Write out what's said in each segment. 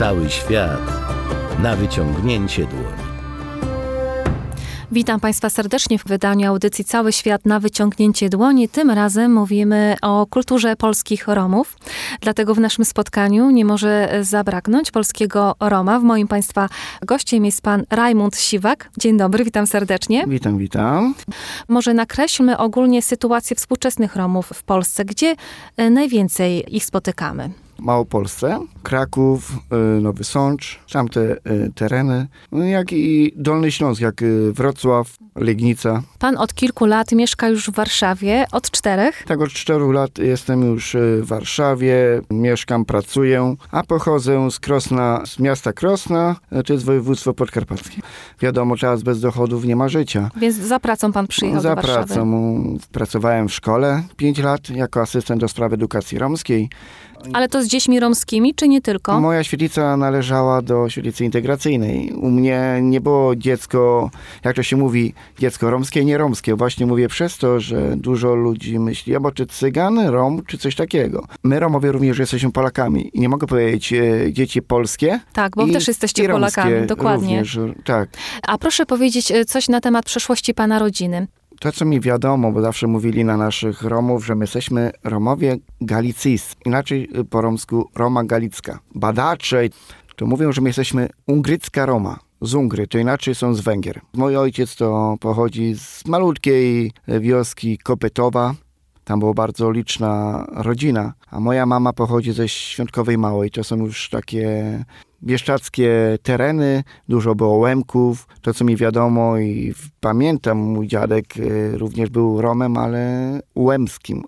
Cały świat na wyciągnięcie dłoni. Witam Państwa serdecznie w wydaniu audycji Cały Świat na wyciągnięcie dłoni. Tym razem mówimy o kulturze polskich Romów. Dlatego w naszym spotkaniu nie może zabraknąć polskiego Roma. W moim Państwa gościem jest Pan Rajmund Siwak. Dzień dobry, witam serdecznie. Witam, witam. Może nakreślmy ogólnie sytuację współczesnych Romów w Polsce. Gdzie e, najwięcej ich spotykamy? Małopolsce, Kraków, y, Nowy Sącz, tamte y, tereny, no jak i Dolny Śląsk, jak y, Wrocław, Legnica. Pan od kilku lat mieszka już w Warszawie, od czterech. Tak od czterech lat jestem już w Warszawie, mieszkam, pracuję, a pochodzę z Krosna, z miasta Krosna, to jest województwo podkarpackie. Wiadomo, teraz bez dochodów nie ma życia. Więc za pracą pan przyjechał za do Warszawy? Za pracą pracowałem w szkole 5 lat jako asystent do spraw edukacji romskiej. Ale to z dziećmi romskimi, czy nie tylko? Moja świetlica należała do świetlicy integracyjnej. U mnie nie było dziecko, jak to się mówi, dziecko romskie, nie romskie. Właśnie mówię przez to, że dużo ludzi myśli, albo czy cygan, rom, czy coś takiego. My Romowie również jesteśmy Polakami i nie mogę powiedzieć e, dzieci polskie. Tak, bo i, też jesteście Polakami, dokładnie. Również, tak. A proszę powiedzieć e, coś na temat przeszłości pana rodziny to, co mi wiadomo, bo zawsze mówili na naszych Romów, że my jesteśmy Romowie galicyjscy, inaczej y, po romsku Roma Galicka. Badacze to mówią, że my jesteśmy Ungrycka Roma. Z Ungry, to inaczej są z Węgier. Mój ojciec to pochodzi z malutkiej wioski Kopetowa. Tam była bardzo liczna rodzina, a moja mama pochodzi ze Świątkowej Małej. To są już takie bieszczackie tereny, dużo było łemków, to co mi wiadomo i pamiętam, mój dziadek e, również był Romem, ale łemskim.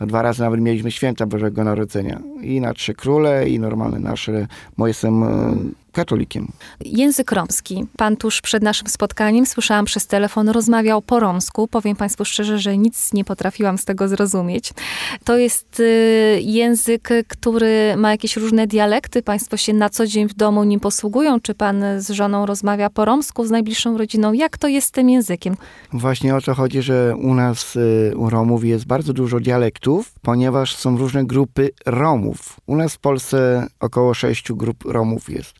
Dwa razy nawet mieliśmy święta Bożego Narodzenia. I na Trzy Króle, i normalne nasze. Moje są e, katolikiem. Język romski. Pan tuż przed naszym spotkaniem, słyszałam przez telefon, rozmawiał po romsku. Powiem Państwu szczerze, że nic nie potrafiłam z tego zrozumieć. To jest y, język, który ma jakieś różne dialekty. Państwo się na co dzień w domu nim posługują. Czy Pan z żoną rozmawia po romsku, z najbliższą rodziną? Jak to jest z tym językiem? Właśnie o to chodzi, że u nas, y, u Romów jest bardzo dużo dialektów, ponieważ są różne grupy Romów. U nas w Polsce około sześciu grup Romów jest.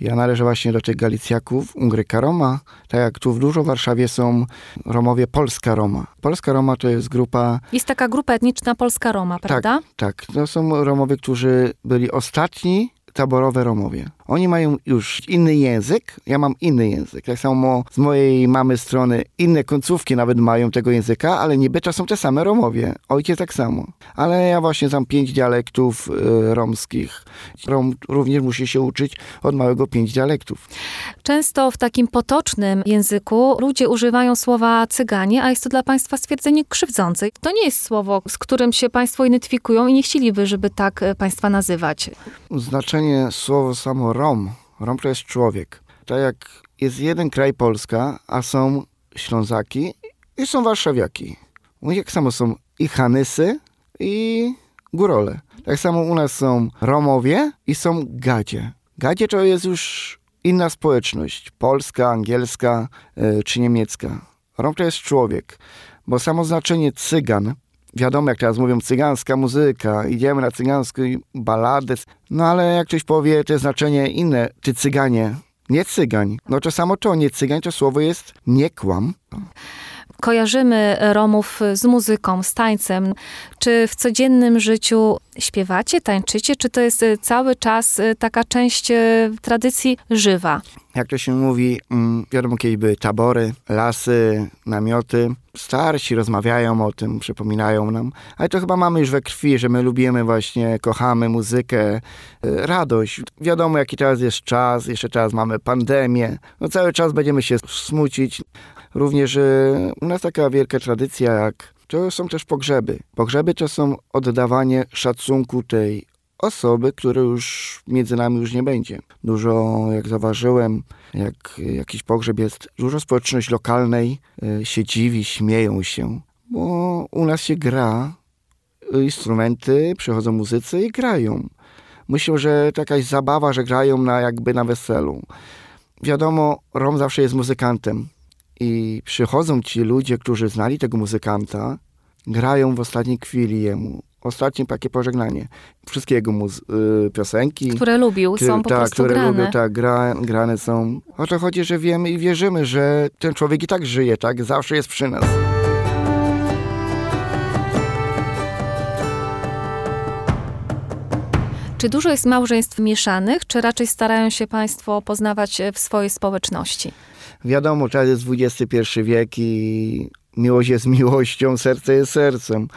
Ja należę właśnie do tych Galicjaków, Ungryka Roma, tak jak tu w dużo Warszawie są Romowie Polska Roma. Polska Roma to jest grupa... Jest taka grupa etniczna Polska Roma, prawda? Tak, tak. To są Romowie, którzy byli ostatni taborowe Romowie. Oni mają już inny język, ja mam inny język. Tak samo z mojej mamy strony inne końcówki nawet mają tego języka, ale niby to są te same Romowie. Ojciec tak samo. Ale ja właśnie znam pięć dialektów y, romskich. Rom również musi się uczyć od małego pięć dialektów. Często w takim potocznym języku ludzie używają słowa cyganie, a jest to dla państwa stwierdzenie krzywdzące. To nie jest słowo, z którym się państwo identyfikują i nie chcieliby, żeby tak e, państwa nazywać. Znaczenie słowa samo Rom. Rom to jest człowiek. Tak jak jest jeden kraj Polska, a są Ślązaki i są Warszawiaki. U nich tak samo są i Hanysy, i Górole. Tak samo u nas są Romowie i są Gadzie. Gadzie to jest już inna społeczność. Polska, angielska yy, czy niemiecka. Rom to jest człowiek. Bo samo znaczenie cygan wiadomo, jak teraz mówią, cygańska muzyka, idziemy na cygańską baladę. No ale jak ktoś powie, to znaczenie inne, ty cyganie, nie cygań. No to samo to, nie cygań, to słowo jest nie kłam. Kojarzymy Romów z muzyką, z tańcem. Czy w codziennym życiu śpiewacie, tańczycie, czy to jest cały czas taka część e, tradycji żywa? Jak to się mówi, mm, wiadomo, kiedyś były tabory, lasy, namioty. Starsi rozmawiają o tym, przypominają nam, ale to chyba mamy już we krwi, że my lubimy właśnie, kochamy muzykę, radość. Wiadomo, jaki teraz jest czas, jeszcze teraz mamy pandemię, no cały czas będziemy się smucić. Również u nas taka wielka tradycja jak to są też pogrzeby. Pogrzeby to są oddawanie szacunku tej osoby, które już między nami już nie będzie. Dużo, jak zauważyłem, jak jakiś pogrzeb jest, dużo społeczność lokalnej e, się dziwi, śmieją się, bo u nas się gra, instrumenty, przychodzą muzycy i grają. Myślę, że to jakaś zabawa, że grają na jakby na weselu. Wiadomo, Rom zawsze jest muzykantem i przychodzą ci ludzie, którzy znali tego muzykanta, grają w ostatniej chwili jemu ostatnie takie pożegnanie. Wszystkie jego y, piosenki. Które lubił, które- są po tak, prostu które grane. lubię, tak, gra, grane są. O to chodzi, że wiemy i wierzymy, że ten człowiek i tak żyje, tak? Zawsze jest przy nas. Czy dużo jest małżeństw mieszanych, czy raczej starają się państwo poznawać e, w swojej społeczności? Wiadomo, teraz jest XXI wiek i miłość jest miłością, serce jest sercem.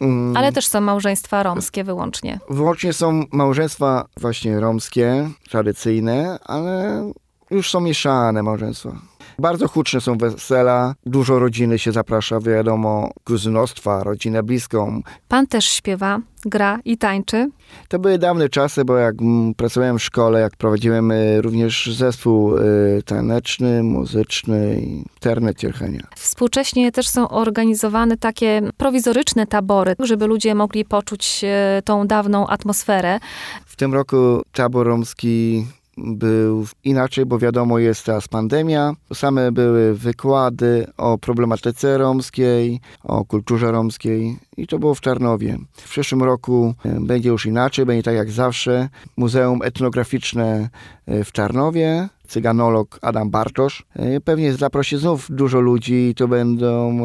Mm, Ale też są małżeństwa romskie wyłącznie. Wyłącznie są małżeństwa właśnie romskie, tradycyjne, ale już są mieszane małżeństwa. Bardzo huczne są wesela, dużo rodziny się zaprasza, wiadomo, kuzynostwa, rodzinę bliską. Pan też śpiewa, gra i tańczy. To były dawne czasy, bo jak pracowałem w szkole, jak prowadziłem y, również zespół y, taneczny, muzyczny i ternet Cierchenia. Współcześnie też są organizowane takie prowizoryczne tabory, żeby ludzie mogli poczuć e, tą dawną atmosferę. W tym roku tabor romski był inaczej, bo wiadomo, jest teraz pandemia. Same były wykłady o problematyce romskiej, o kulturze romskiej i to było w Tarnowie. W przyszłym roku e, będzie już inaczej, będzie tak jak zawsze. Muzeum Etnograficzne e, w Tarnowie, cyganolog Adam Bartosz. E, Pewnie zaprosi znów dużo ludzi i to będą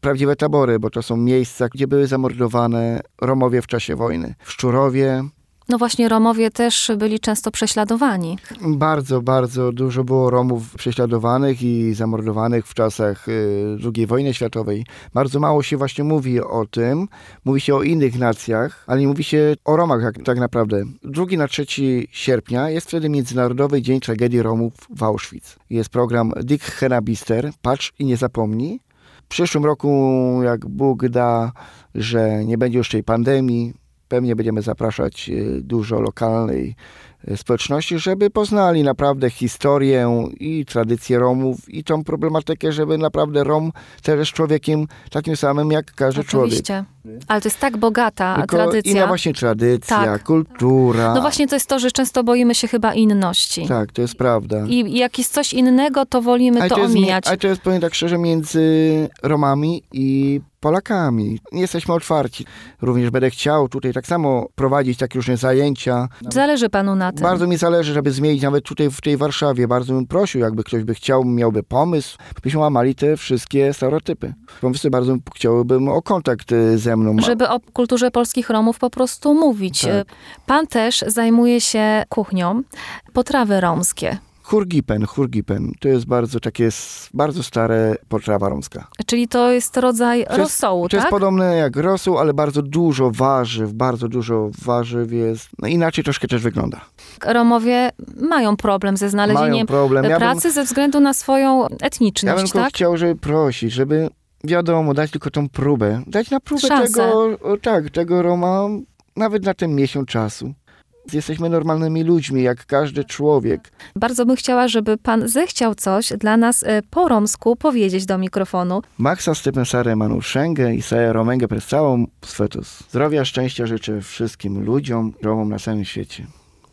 prawdziwe tabory, bo to są miejsca, gdzie były zamordowane Romowie w czasie wojny. W Szczurowie, No właśnie Romowie też byli często prześladowani. Bardzo, bardzo dużo było Romów prześladowanych i zamordowanych w czasach y, II wojny światowej. Bardzo mało się właśnie mówi o tym. Mówi się o innych nacjach, ale nie mówi się o Romach jak, tak naprawdę. 2 na 3 sierpnia jest wtedy Międzynarodowy Dzień Tragedii Romów w Auschwitz. Jest program Dick Henabister, Patrz i nie zapomnij. W przyszłym roku, jak Bóg da, że nie będzie już tej pandemii, pewnie będziemy zapraszać y, dużo lokalnej y, społeczności, żeby poznali naprawdę historię i tradycję Romów i tą problematykę, żeby naprawdę Rom też człowiekiem takim samym jak każdy człowiek. Ale to jest tak bogata Tylko tradycja. inna właśnie tradycja, Tak. kultura. No właśnie to jest to, że często boimy się chyba inności. Tak, to jest prawda. I jak jest coś innego, to wolimy Ale to, jest, omijać. ale to jest, powiem tak szczerze, między Romami i Polakami. Jesteśmy otwarci. Również będę chciał tutaj tak samo prowadzić takie różne zajęcia. Zależy panu na tym. Bardzo mi zależy, żeby zmienić nawet tutaj w tej Warszawie. Bardzo bym prosił, jakby ktoś by chciał, miałby pomysł, byśmy łamali te wszystkie stereotypy. Pomysły bardzo bym- chciałbym o kontakt y, ze mną. Żeby o kulturze polskich Romów po prostu mówić. Tak. Pan też zajmuje się kuchnią, potrawy romskie. Hurgipen, hurgipen. To jest bardzo takie, bardzo stare potrawa romska. Czyli to jest rodzaj To jest- rosołu, To jest tak? podobne jak rosół, ale bardzo dużo warzyw, bardzo dużo warzyw jest. No inaczej troszkę też wygląda. Romowie mają problem ze znalezieniem problem. Ja bym, pracy ze względu na swoją ja bym etniczność, tak? chciał, żeby prosić, żeby wiadomo, dać tylko tą próbę. Dać na próbę Szansę. tego, tak, tego Roma, nawet na ten miesiąc czasu. Jesteśmy normalnymi ludźmi, jak każdy człowiek. Bardzo bym chciała, żeby pan zechciał coś dla nas e, po romsku powiedzieć do mikrofonu. Maxa Stepensare Manuszengę i Saja Romengę przez całą Svetus. Zdrowia, szczęścia życzę wszystkim ludziom, Romom na całym świecie.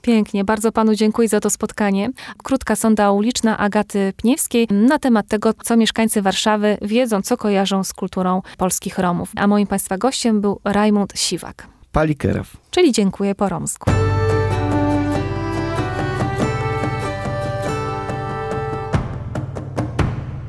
Pięknie, bardzo panu dziękuję za to spotkanie. Krótka sonda uliczna Agaty Pniewskiej na temat tego, co mieszkańcy Warszawy wiedzą, co kojarzą z kulturą polskich Romów. A moim państwa gościem był Rajmund Siwak. Palikeraw. Czyli dziękuję po romsku.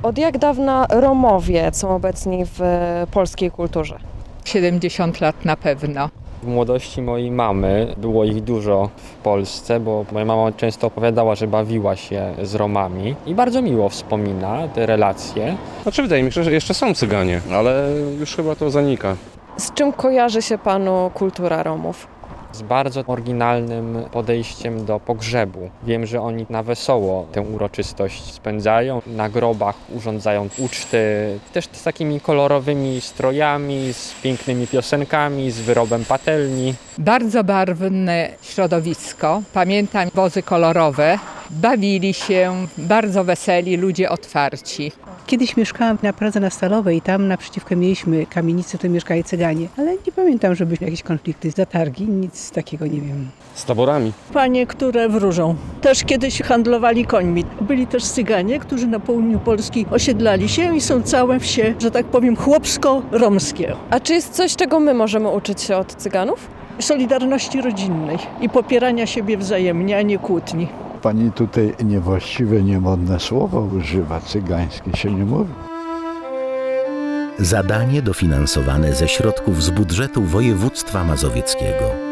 Od jak dawna Romowie są obecni w e, polskiej kulturze? 70 lat na pewno. W młodości mojej mamy było ich dużo w Polsce, bo moja mama często opowiadała, że bawiła się z Romami i bardzo miło wspomina te relacje. Znaczy wydaje mi się, że jeszcze są Cyganie, ale już chyba to zanika. Z czym kojarzy się panu kultura Romów? Z bardzo oryginalnym podejściem do pogrzebu. Wiem, że oni na wesoło tę uroczystość spędzają, na grobach urządzają uczty, też z takimi kolorowymi strojami, z pięknymi piosenkami, z wyrobem patelni. Bardzo barwne środowisko. Pamiętam wozy kolorowe. Bawili się, bardzo weseli, ludzie otwarci. Kiedyś mieszkałam na Pradze na Stalowej i tam naprzeciwko mieliśmy kamienicę, to mieszkali Cyganie. Ale nie pamiętam, żeby jakieś konflikty, zatargi, nic takiego nie wiem. Z taborami. Panie, które wróżą. Też kiedyś handlowali końmi. Byli też Cyganie, którzy na południu Polski osiedlali się i są całe wsie, że tak powiem, chłopsko-romskie. A czy jest coś, czego my możemy uczyć się od Cyganów? Solidarności rodzinnej i popierania siebie wzajemnie, a nie kłótni. Pani tutaj niewłaściwe, niemodne słowa używa, cygańskie się nie mówi. Zadanie dofinansowane ze środków z budżetu województwa mazowieckiego.